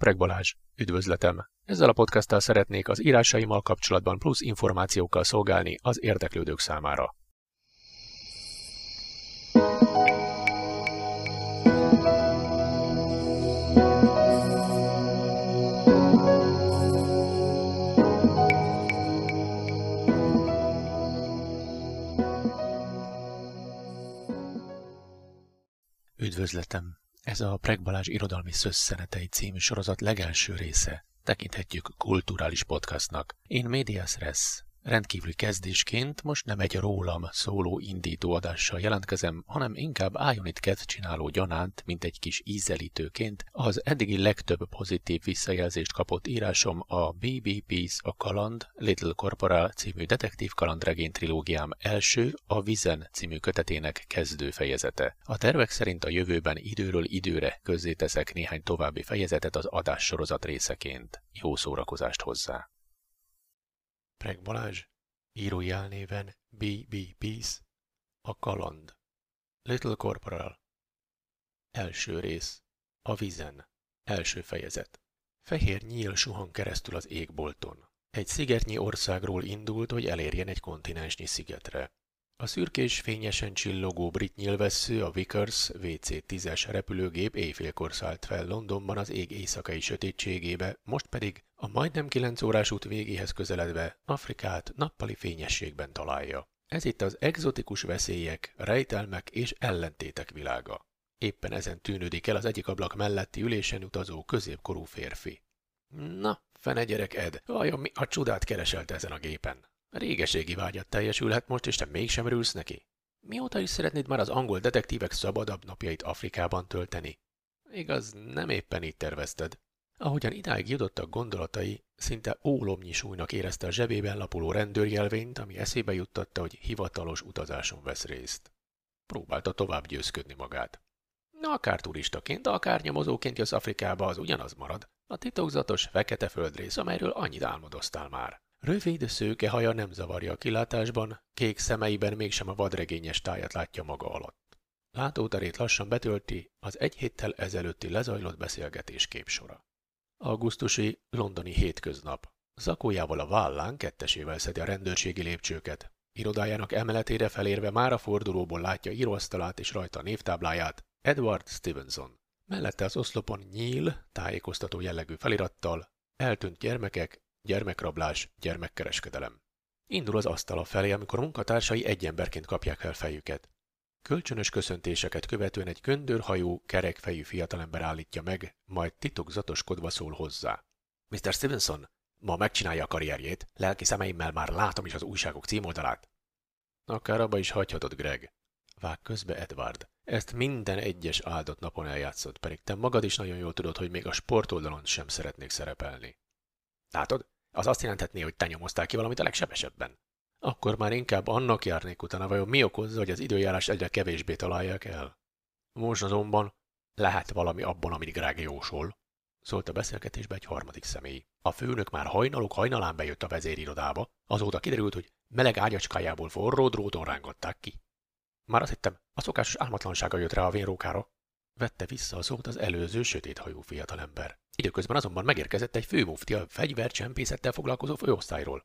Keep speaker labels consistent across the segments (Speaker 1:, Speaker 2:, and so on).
Speaker 1: Itt Preg Balázs, üdvözletem! Ezzel a podcasttal szeretnék az írásaimmal kapcsolatban plusz információkkal szolgálni az érdeklődők számára. Üdvözletem! Ez a Preg Balázs irodalmi szösszenetei című sorozat legelső része. Tekinthetjük kulturális podcastnak. Én Medias Res. Rendkívüli kezdésként most nem egy rólam szóló indító adással jelentkezem, hanem inkább kedv csináló gyanánt, mint egy kis ízelítőként. Az eddigi legtöbb pozitív visszajelzést kapott írásom a BB Peace a Kaland, Little Corporal című detektív kalandregény trilógiám első, a Vizen című kötetének kezdő fejezete. A tervek szerint a jövőben időről időre közzéteszek néhány további fejezetet az adássorozat részeként. Jó szórakozást hozzá! Preg Balázs, írói álnéven B.B. Peace, a kaland. Little Corporal. Első rész. A vízen. Első fejezet. Fehér nyíl suhan keresztül az égbolton. Egy szigetnyi országról indult, hogy elérjen egy kontinensnyi szigetre. A szürkés, fényesen csillogó brit nyilvessző, a Vickers WC-10-es repülőgép éjfélkor szállt fel Londonban az ég éjszakai sötétségébe, most pedig a majdnem kilenc órás út végéhez közeledve Afrikát nappali fényességben találja. Ez itt az egzotikus veszélyek, rejtelmek és ellentétek világa. Éppen ezen tűnődik el az egyik ablak melletti ülésen utazó középkorú férfi. Na, fene gyerek Ed, vajon mi a csodát kereselt ezen a gépen? Régeségi vágyat teljesülhet most, és te mégsem örülsz neki? Mióta is szeretnéd már az angol detektívek szabadabb napjait Afrikában tölteni? Igaz, nem éppen így tervezted. Ahogyan idáig jutottak gondolatai, szinte ólomnyi súlynak érezte a zsebében lapuló rendőrjelvényt, ami eszébe juttatta, hogy hivatalos utazáson vesz részt. Próbálta tovább győzködni magát. Na, akár turistaként, akár nyomozóként jössz Afrikába, az ugyanaz marad. A titokzatos, fekete földrész, amelyről annyit álmodoztál már. Rövid, szőke haja nem zavarja a kilátásban, kék szemeiben mégsem a vadregényes tájat látja maga alatt. Látóterét lassan betölti az egy héttel ezelőtti lezajlott beszélgetés képsora. Augusztusi londoni hétköznap. Zakójával a vállán kettesével szedi a rendőrségi lépcsőket. Irodájának emeletére felérve már a fordulóból látja íróasztalát és rajta a névtábláját, Edward Stevenson. Mellette az oszlopon nyíl, tájékoztató jellegű felirattal, eltűnt gyermekek, gyermekrablás, gyermekkereskedelem. Indul az asztala felé, amikor munkatársai egy emberként kapják fel fejüket. Kölcsönös köszöntéseket követően egy göndörhajú, kerekfejű fiatalember állítja meg, majd titokzatoskodva szól hozzá. Mr. Stevenson, ma megcsinálja a karrierjét, lelki szemeimmel már látom is az újságok címoldalát. Akár abba is hagyhatod, Greg. Vág közbe Edward. Ezt minden egyes áldott napon eljátszott, pedig te magad is nagyon jól tudod, hogy még a sportoldalon sem szeretnék szerepelni. Látod? Az azt jelenthetné, hogy te nyomoztál ki valamit a legsebesebben. Akkor már inkább annak járnék utána, vajon mi okozza, hogy az időjárás egyre kevésbé találják el. Most azonban lehet valami abban, amit Greg jósol, szólt a beszélgetésbe egy harmadik személy. A főnök már hajnalok hajnalán bejött a vezérirodába, azóta kiderült, hogy meleg ágyacskájából forró dróton rángatták ki. Már azt hittem, a szokásos álmatlansága jött rá a vénrókára. Vette vissza a szót az előző sötéthajú fiatalember. Időközben azonban megérkezett egy főmufti a fegyvercsempészettel foglalkozó főosztályról.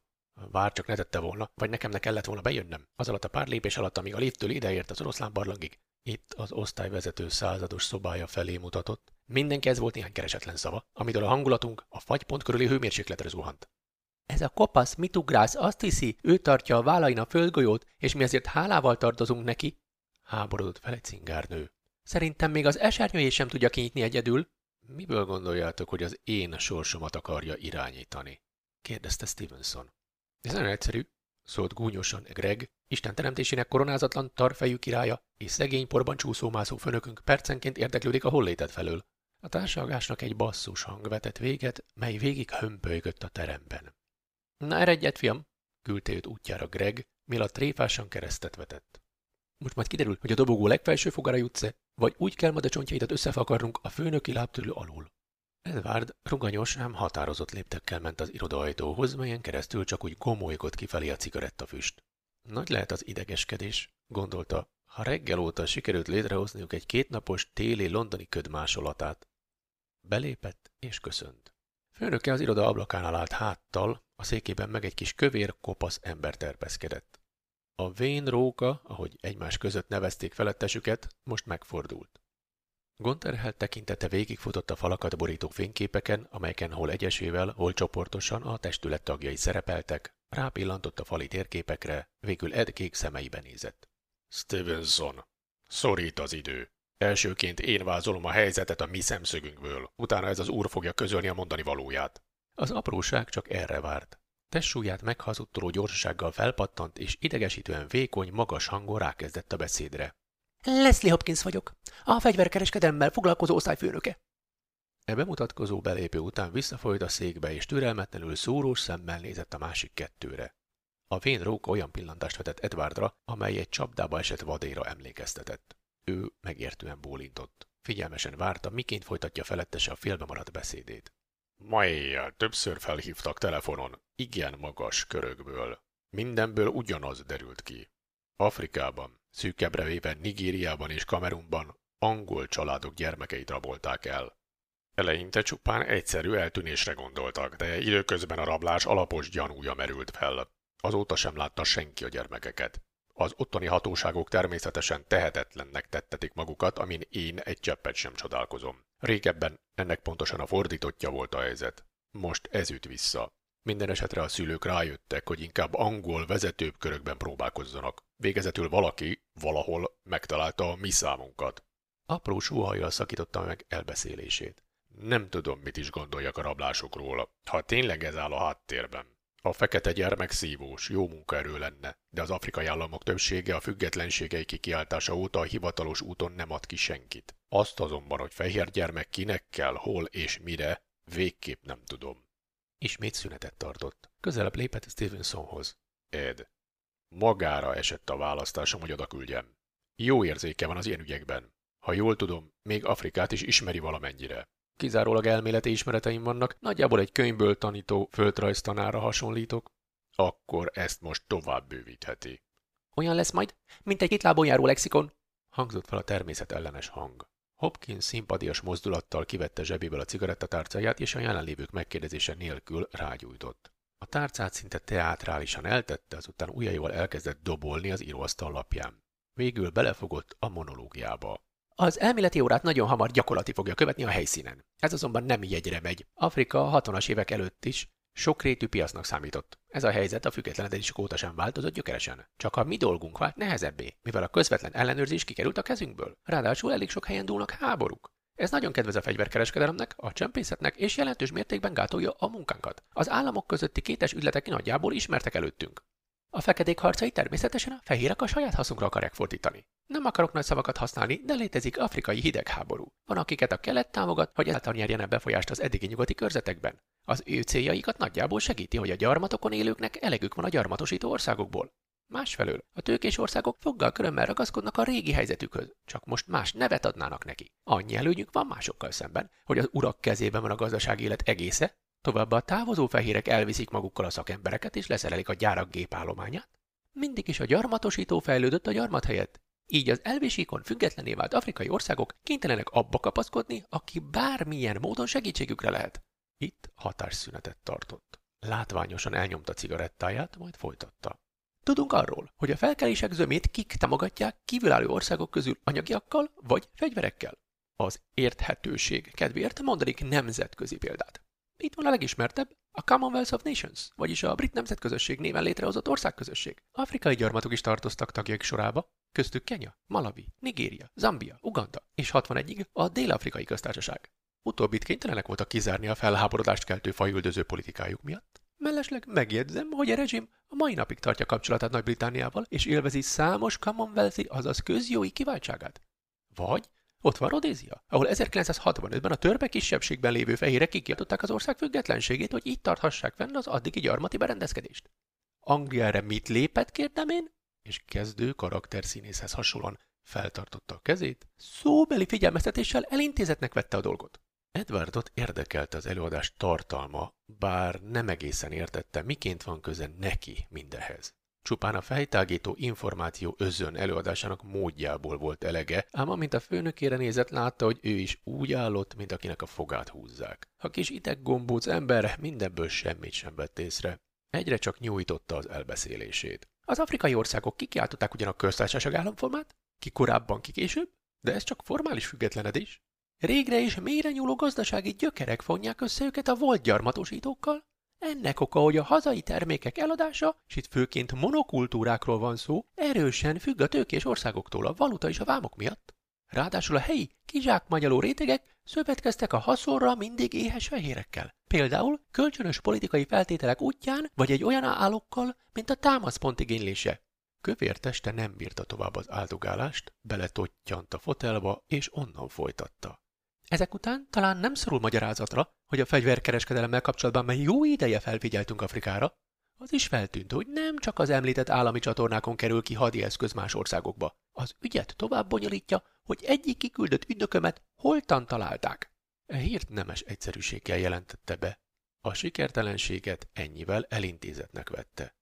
Speaker 1: Vár csak ne tette volna, vagy nekem ne kellett volna bejönnöm. Az alatt a pár lépés alatt, amíg a liftől ideért az oroszlán barlangig. Itt az osztályvezető százados szobája felé mutatott. Mindenki ez volt néhány keresetlen szava, amitől a hangulatunk a fagypont körüli hőmérsékletre zuhant. Ez a kopasz mitugrász azt hiszi, ő tartja a vállain a földgolyót, és mi ezért hálával tartozunk neki. Háborodott fel egy cingárnő. Szerintem még az esernyőjét sem tudja kinyitni egyedül. Miből gondoljátok, hogy az én sorsomat akarja irányítani? kérdezte Stevenson. Ez nagyon egyszerű, szólt gúnyosan Greg, Isten teremtésének koronázatlan tarfejű királya, és szegény porban csúszómászó fönökünk percenként érdeklődik a hollétet felől. A társalgásnak egy basszus hang vetett véget, mely végig hömpölygött a teremben. Na eredj fiam, küldte őt útjára Greg, a tréfásan keresztet vetett. Most majd kiderül, hogy a dobogó legfelső fogára jutsz-e, vagy úgy kell majd a csontjaidat összefakarnunk a főnöki lábtörő alul. Edward ruganyos, ám határozott léptekkel ment az irodaajtóhoz, melyen keresztül csak úgy gomolygott kifelé a cigarettafüst. Nagy lehet az idegeskedés, gondolta, ha reggel óta sikerült létrehozniuk egy kétnapos téli londoni köd másolatát. Belépett és köszönt. Főnöke az iroda ablakánál állt háttal, a székében meg egy kis kövér, kopasz ember terpeszkedett. A vén róka, ahogy egymás között nevezték felettesüket, most megfordult. Gonterhel tekintete végigfutott a falakat borító fényképeken, amelyeken hol egyesével, hol csoportosan a testület tagjai szerepeltek, rápillantott a fali térképekre, végül Ed kék szemeibe nézett. Stevenson, szorít az idő. Elsőként én vázolom a helyzetet a mi szemszögünkből, utána ez az úr fogja közölni a mondani valóját. Az apróság csak erre várt. Testsúlyát meghazudtoló gyorsasággal felpattant, és idegesítően vékony, magas hangon rákezdett a beszédre.
Speaker 2: Leslie Hopkins vagyok, a fegyverkereskedemmel foglalkozó osztályfőnöke.
Speaker 1: E bemutatkozó belépő után visszafolyt a székbe, és türelmetlenül szúrós szemmel nézett a másik kettőre. A vén róka olyan pillantást vetett Edwardra, amely egy csapdába esett vadéra emlékeztetett. Ő megértően bólintott. Figyelmesen várta, miként folytatja felettese a félbe maradt beszédét. Ma éjjel többször felhívtak telefonon, igen magas körökből. Mindenből ugyanaz derült ki. Afrikában, szűkebbre véve Nigériában és Kamerunban angol családok gyermekeit rabolták el. Eleinte csupán egyszerű eltűnésre gondoltak, de időközben a rablás alapos gyanúja merült fel. Azóta sem látta senki a gyermekeket. Az ottani hatóságok természetesen tehetetlennek tettetik magukat, amin én egy cseppet sem csodálkozom. Régebben ennek pontosan a fordítottja volt a helyzet. Most ez üt vissza. Minden esetre a szülők rájöttek, hogy inkább angol vezetőbb körökben próbálkozzanak. Végezetül valaki, valahol megtalálta a mi számunkat. Apró súhajjal szakította meg elbeszélését. Nem tudom, mit is gondoljak a rablásokról, ha tényleg ez áll a háttérben. A fekete gyermek szívós, jó munkaerő lenne, de az afrikai államok többsége a függetlenségei kikiáltása óta a hivatalos úton nem ad ki senkit. Azt azonban, hogy fehér gyermek kinek kell, hol és mire, végképp nem tudom. Ismét szünetet tartott. Közelebb lépett Stevensonhoz. Ed, magára esett a választásom, hogy oda küldjem. Jó érzéke van az ilyen ügyekben. Ha jól tudom, még Afrikát is ismeri valamennyire. Kizárólag elméleti ismereteim vannak, nagyjából egy könyvből tanító földrajztanára hasonlítok. Akkor ezt most tovább bővítheti.
Speaker 2: Olyan lesz majd, mint egy kétlábon járó lexikon,
Speaker 1: hangzott fel a természet ellenes hang. Hopkins szimpadias mozdulattal kivette zsebéből a cigarettatárcáját, és a jelenlévők megkérdezése nélkül rágyújtott. A tárcát szinte teátrálisan eltette, azután ujjaival elkezdett dobolni az íróasztal lapján. Végül belefogott a monológiába.
Speaker 2: Az elméleti órát nagyon hamar gyakorlati fogja követni a helyszínen. Ez azonban nem jegyre megy. Afrika a 60-as évek előtt is sokrétű piacnak számított. Ez a helyzet a függetlenedésük óta sem változott gyökeresen. Csak a mi dolgunk vált nehezebbé, mivel a közvetlen ellenőrzés kikerült a kezünkből. Ráadásul elég sok helyen dúlnak háborúk. Ez nagyon kedvez a fegyverkereskedelemnek, a csempészetnek és jelentős mértékben gátolja a munkánkat. Az államok közötti kétes ügyletek nagyjából ismertek előttünk. A fekedék harcai természetesen a fehérek a saját haszunkra akarják fordítani. Nem akarok nagy szavakat használni, de létezik afrikai hidegháború. Van, akiket a kelet támogat, hogy ezáltal nyerjenek befolyást az eddigi nyugati körzetekben. Az ő céljaikat nagyjából segíti, hogy a gyarmatokon élőknek elegük van a gyarmatosító országokból. Másfelől, a tőkés országok foggal körömmel ragaszkodnak a régi helyzetükhöz, csak most más nevet adnának neki. Annyi előnyük van másokkal szemben, hogy az urak kezében van a gazdasági élet egésze, Továbbá a távozó fehérek elviszik magukkal a szakembereket és leszerelik a gyárak gépállományát. Mindig is a gyarmatosító fejlődött a gyarmat helyett. Így az elvésíkon függetlené vált afrikai országok kénytelenek abba kapaszkodni, aki bármilyen módon segítségükre lehet. Itt hatásszünetet tartott. Látványosan elnyomta cigarettáját, majd folytatta. Tudunk arról, hogy a felkelések zömét kik támogatják kívülálló országok közül anyagiakkal vagy fegyverekkel. Az érthetőség kedvéért mondanék nemzetközi példát. Itt van a legismertebb, a Commonwealth of Nations, vagyis a brit nemzetközösség néven létrehozott országközösség. Afrikai gyarmatok is tartoztak tagjaik sorába, köztük Kenya, Malawi, Nigéria, Zambia, Uganda és 61-ig a Dél-Afrikai Köztársaság. Utóbbit kénytelenek voltak kizárni a felháborodást keltő fajüldöző politikájuk miatt. Mellesleg megjegyzem, hogy a rezsim a mai napig tartja kapcsolatát Nagy-Britániával, és élvezi számos Commonwealthi, azaz közjói kiváltságát. Vagy ott van Rodézia, ahol 1965-ben a törpe kisebbségben lévő fehérek kikiáltották az ország függetlenségét, hogy így tarthassák fenn az addigi gyarmati berendezkedést. Angliára mit lépett, kérdem én? És kezdő karakterszínészhez hasonlóan feltartotta a kezét, szóbeli figyelmeztetéssel elintézetnek vette a dolgot. Edwardot érdekelte az előadás tartalma, bár nem egészen értette, miként van köze neki mindehez. Csupán a fejtágító információ özön előadásának módjából volt elege, ám amint a főnökére nézett, látta, hogy ő is úgy állott, mint akinek a fogát húzzák. A kis ideggombóc ember mindenből semmit sem vett észre. Egyre csak nyújtotta az elbeszélését. Az afrikai országok kikiáltották ugyan a köztársaság államformát? Ki korábban, ki később? De ez csak formális függetlenedés. Régre és mélyre nyúló gazdasági gyökerek fonják össze őket a volt gyarmatosítókkal? Ennek oka, hogy a hazai termékek eladása, és itt főként monokultúrákról van szó, erősen függ a tőkés országoktól a valuta és a vámok miatt. Ráadásul a helyi, kizsákmányoló rétegek szövetkeztek a haszonra mindig éhes fehérekkel. Például kölcsönös politikai feltételek útján, vagy egy olyan állókkal, mint a támaszpont igénylése. Kövér teste nem bírta tovább az áldogálást, beletottyant a fotelba, és onnan folytatta. Ezek után talán nem szorul magyarázatra, hogy a fegyverkereskedelemmel kapcsolatban már jó ideje felfigyeltünk Afrikára. Az is feltűnt, hogy nem csak az említett állami csatornákon kerül ki hadi eszköz más országokba. Az ügyet tovább bonyolítja, hogy egyik kiküldött ügynökömet holtan találták. E hírt nemes egyszerűséggel jelentette be. A sikertelenséget ennyivel elintézetnek vette.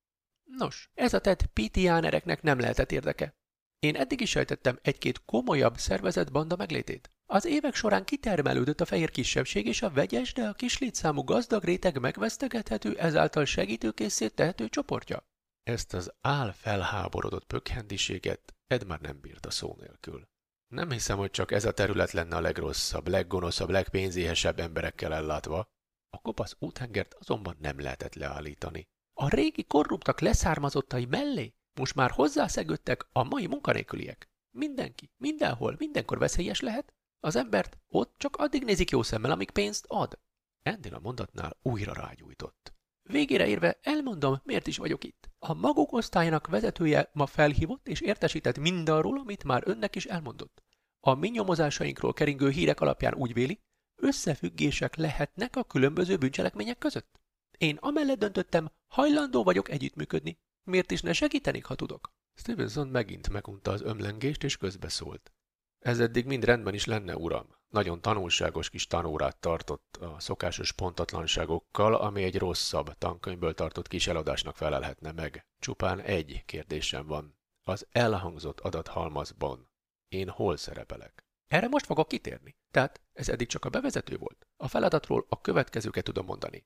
Speaker 2: Nos, ez a tett pitiánereknek nem lehetett érdeke. Én eddig is sejtettem egy-két komolyabb szervezett banda meglétét. Az évek során kitermelődött a fehér kisebbség és a vegyes, de a kis létszámú gazdag réteg megvesztegethető, ezáltal segítőkészé tehető csoportja. Ezt az áll felháborodott pökhendiséget Ed már nem bírta szó nélkül. Nem hiszem, hogy csak ez a terület lenne a legrosszabb, leggonoszabb, legpénzéhesebb emberekkel ellátva. A kopasz úthengert azonban nem lehetett leállítani. A régi korruptak leszármazottai mellé most már hozzászegődtek a mai munkanélküliek. Mindenki, mindenhol, mindenkor veszélyes lehet, az embert ott csak addig nézik jó szemmel, amíg pénzt ad. Ennél a mondatnál újra rágyújtott. Végére érve elmondom, miért is vagyok itt. A maguk osztályának vezetője ma felhívott és értesített mindarról, amit már önnek is elmondott. A mi nyomozásainkról keringő hírek alapján úgy véli, összefüggések lehetnek a különböző bűncselekmények között. Én amellett döntöttem, hajlandó vagyok együttműködni. Miért is ne segítenék, ha tudok? Stevenson megint megunta az ömlengést és közbeszólt. Ez eddig mind rendben is lenne, uram. Nagyon tanulságos kis tanórát tartott a szokásos pontatlanságokkal, ami egy rosszabb tankönyvből tartott kis eladásnak felelhetne meg. Csupán egy kérdésem van. Az elhangzott adathalmazban én hol szerepelek? Erre most fogok kitérni. Tehát ez eddig csak a bevezető volt. A feladatról a következőket tudom mondani.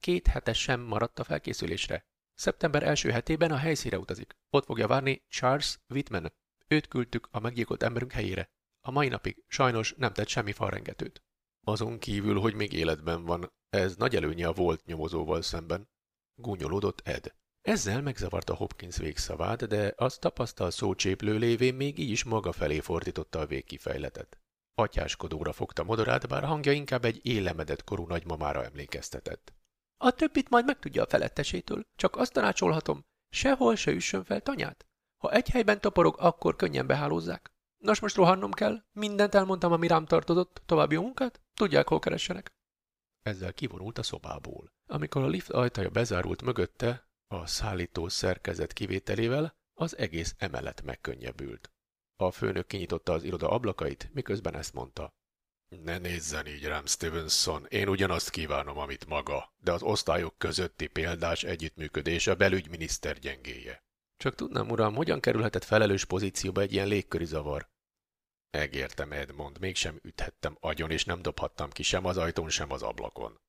Speaker 2: Két hete sem maradt a felkészülésre. Szeptember első hetében a helyszíre utazik. Ott fogja várni Charles Whitman, Őt küldtük a meggyilkolt emberünk helyére. A mai napig sajnos nem tett semmi falrengetőt. Azon kívül, hogy még életben van, ez nagy előnye a volt nyomozóval szemben. Gúnyolódott Ed. Ezzel megzavarta Hopkins végszavát, de azt tapasztal szócséplő lévén még így is maga felé fordította a végkifejletet. Atyáskodóra fogta modorát, bár hangja inkább egy élemedett korú nagymamára emlékeztetett. A többit majd megtudja a felettesétől, csak azt tanácsolhatom, sehol se üssön fel tanyát. Ha egy helyben toporog, akkor könnyen behálózzák. Nos, most rohannom kell. Mindent elmondtam, ami rám tartozott. További munkát? Tudják, hol keressenek. Ezzel kivonult a szobából. Amikor a lift ajtaja bezárult mögötte, a szállító szerkezet kivételével, az egész emelet megkönnyebbült. A főnök kinyitotta az iroda ablakait, miközben ezt mondta. Ne nézzen így rám, Stevenson, én ugyanazt kívánom, amit maga, de az osztályok közötti példás együttműködés a belügyminiszter gyengéje. Csak tudnám, uram, hogyan kerülhetett felelős pozícióba egy ilyen légköri zavar? Megértem, Edmond, mégsem üthettem agyon, és nem dobhattam ki sem az ajtón, sem az ablakon.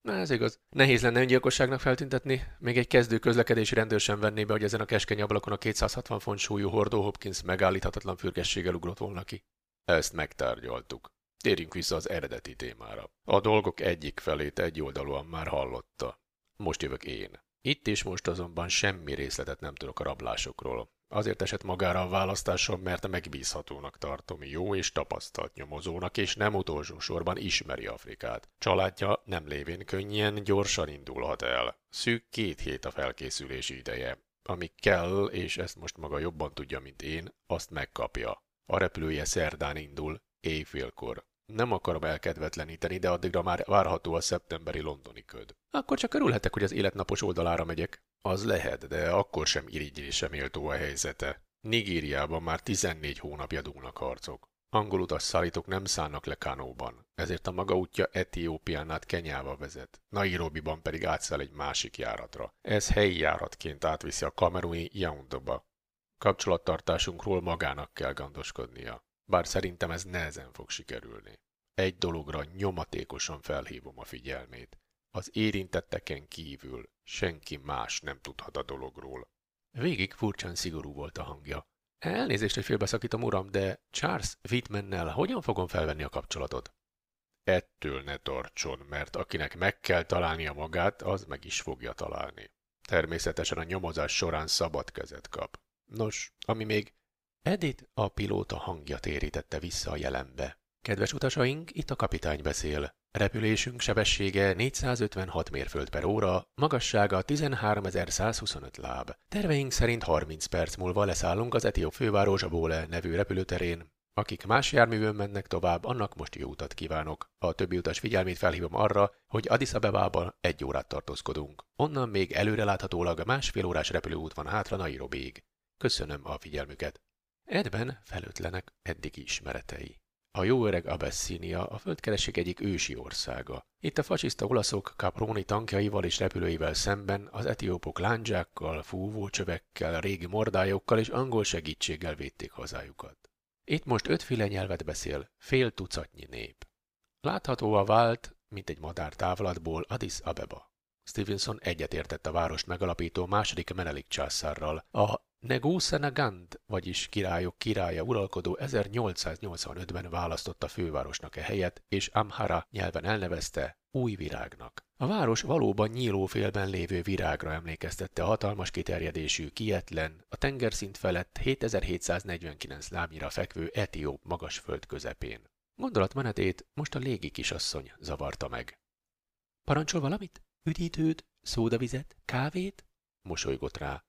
Speaker 2: Na, ez igaz. Nehéz lenne öngyilkosságnak feltüntetni. Még egy kezdő közlekedési rendőr sem venné be, hogy ezen a keskeny ablakon a 260 font súlyú hordó Hopkins megállíthatatlan fürgességgel ugrott volna ki. Ezt megtárgyaltuk. Térjünk vissza az eredeti témára. A dolgok egyik felét egyoldalúan már hallotta. Most jövök én. Itt és most azonban semmi részletet nem tudok a rablásokról. Azért esett magára a választásom, mert megbízhatónak tartom, jó és tapasztalt nyomozónak, és nem utolsó sorban ismeri Afrikát. Családja nem lévén könnyen, gyorsan indulhat el. Szűk két hét a felkészülési ideje. Ami kell, és ezt most maga jobban tudja, mint én, azt megkapja. A repülője szerdán indul, éjfélkor. Nem akarom elkedvetleníteni, de addigra már várható a szeptemberi londoni köd. Akkor csak örülhetek, hogy az életnapos oldalára megyek. Az lehet, de akkor sem irigylésem méltó a helyzete. Nigériában már 14 hónapja dúlnak harcok. Angol utasszállítók nem szállnak le Kanóban, ezért a maga útja Etiópián át Kenyába vezet, Nairobiban pedig átszáll egy másik járatra. Ez helyi járatként átviszi a kameruni Yaoundéba. Kapcsolattartásunkról magának kell gondoskodnia, bár szerintem ez nehezen fog sikerülni. Egy dologra nyomatékosan felhívom a figyelmét. Az érintetteken kívül senki más nem tudhat a dologról. Végig furcsán szigorú volt a hangja. Elnézést, hogy félbeszakítom, uram, de Charles Whitmannel hogyan fogom felvenni a kapcsolatot? Ettől ne tartson, mert akinek meg kell találnia magát, az meg is fogja találni. Természetesen a nyomozás során szabad kezet kap. Nos, ami még Edith a pilóta hangja térítette vissza a jelenbe. Kedves utasaink, itt a kapitány beszél. Repülésünk sebessége 456 mérföld per óra, magassága 13.125 láb. Terveink szerint 30 perc múlva leszállunk az etióp főváros a Bóle nevű repülőterén. Akik más járművön mennek tovább, annak most jó utat kívánok. A többi utas figyelmét felhívom arra, hogy Addis Abebában egy órát tartózkodunk. Onnan még előreláthatólag másfél órás repülőút van hátra Nairobiig. Köszönöm a figyelmüket. Edben felőtlenek eddigi ismeretei. A jó öreg Abessinia a földkereség egyik ősi országa. Itt a fasiszta olaszok Caproni tankjaival és repülőivel szemben az etiópok lándzsákkal, fúvócsövekkel, régi mordályokkal és angol segítséggel védték hazájukat. Itt most ötféle nyelvet beszél, fél tucatnyi nép. Láthatóan vált, mint egy madár távlatból Addis Abeba. Stevenson egyetértett a várost megalapító második Menelik császárral, a Negussenagant, vagyis királyok királya uralkodó 1885-ben választotta fővárosnak e helyet, és Amhara nyelven elnevezte új virágnak. A város valóban nyílófélben lévő virágra emlékeztette a hatalmas kiterjedésű, kietlen, a tengerszint felett 7749 lábnyira fekvő etióp magasföld közepén. Gondolatmenetét most a légi kisasszony zavarta meg. Parancsol valamit? Üdítőt? Szódavizet? Kávét? Mosolygott rá.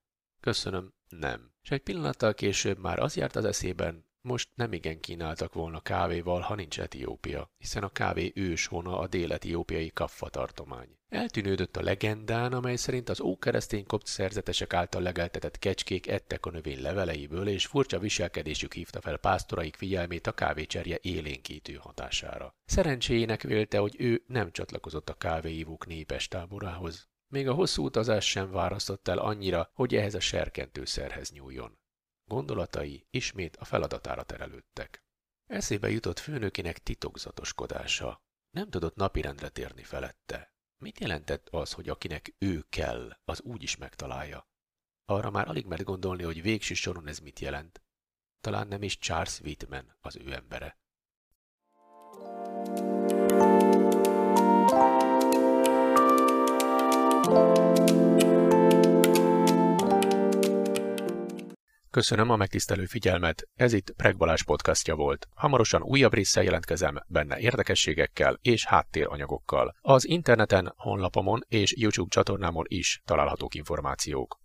Speaker 2: Köszönöm, nem. És egy pillanattal később már az járt az eszében, most nem igen kínáltak volna kávéval, ha nincs Etiópia, hiszen a kávé őshona a dél-etiópiai Kaffa tartomány. Eltűnődött a legendán, amely szerint az ókeresztény kopt szerzetesek által legeltetett kecskék ettek a növény leveleiből, és furcsa viselkedésük hívta fel pásztoraik figyelmét a kávécserje élénkítő hatására. Szerencséjének vélte, hogy ő nem csatlakozott a kávéívók népes táborához. Még a hosszú utazás sem várasztott el annyira, hogy ehhez a serkentőszerhez nyúljon. Gondolatai ismét a feladatára terelődtek. Eszébe jutott főnökének titokzatoskodása. Nem tudott napirendre térni felette. Mit jelentett az, hogy akinek ő kell, az úgy is megtalálja? Arra már alig mert gondolni, hogy végső soron ez mit jelent. Talán nem is Charles Whitman az ő embere.
Speaker 1: Köszönöm a megtisztelő figyelmet, ez itt Preg podcastja volt. Hamarosan újabb résszel jelentkezem, benne érdekességekkel és háttéranyagokkal. Az interneten, honlapomon és YouTube csatornámon is találhatók információk.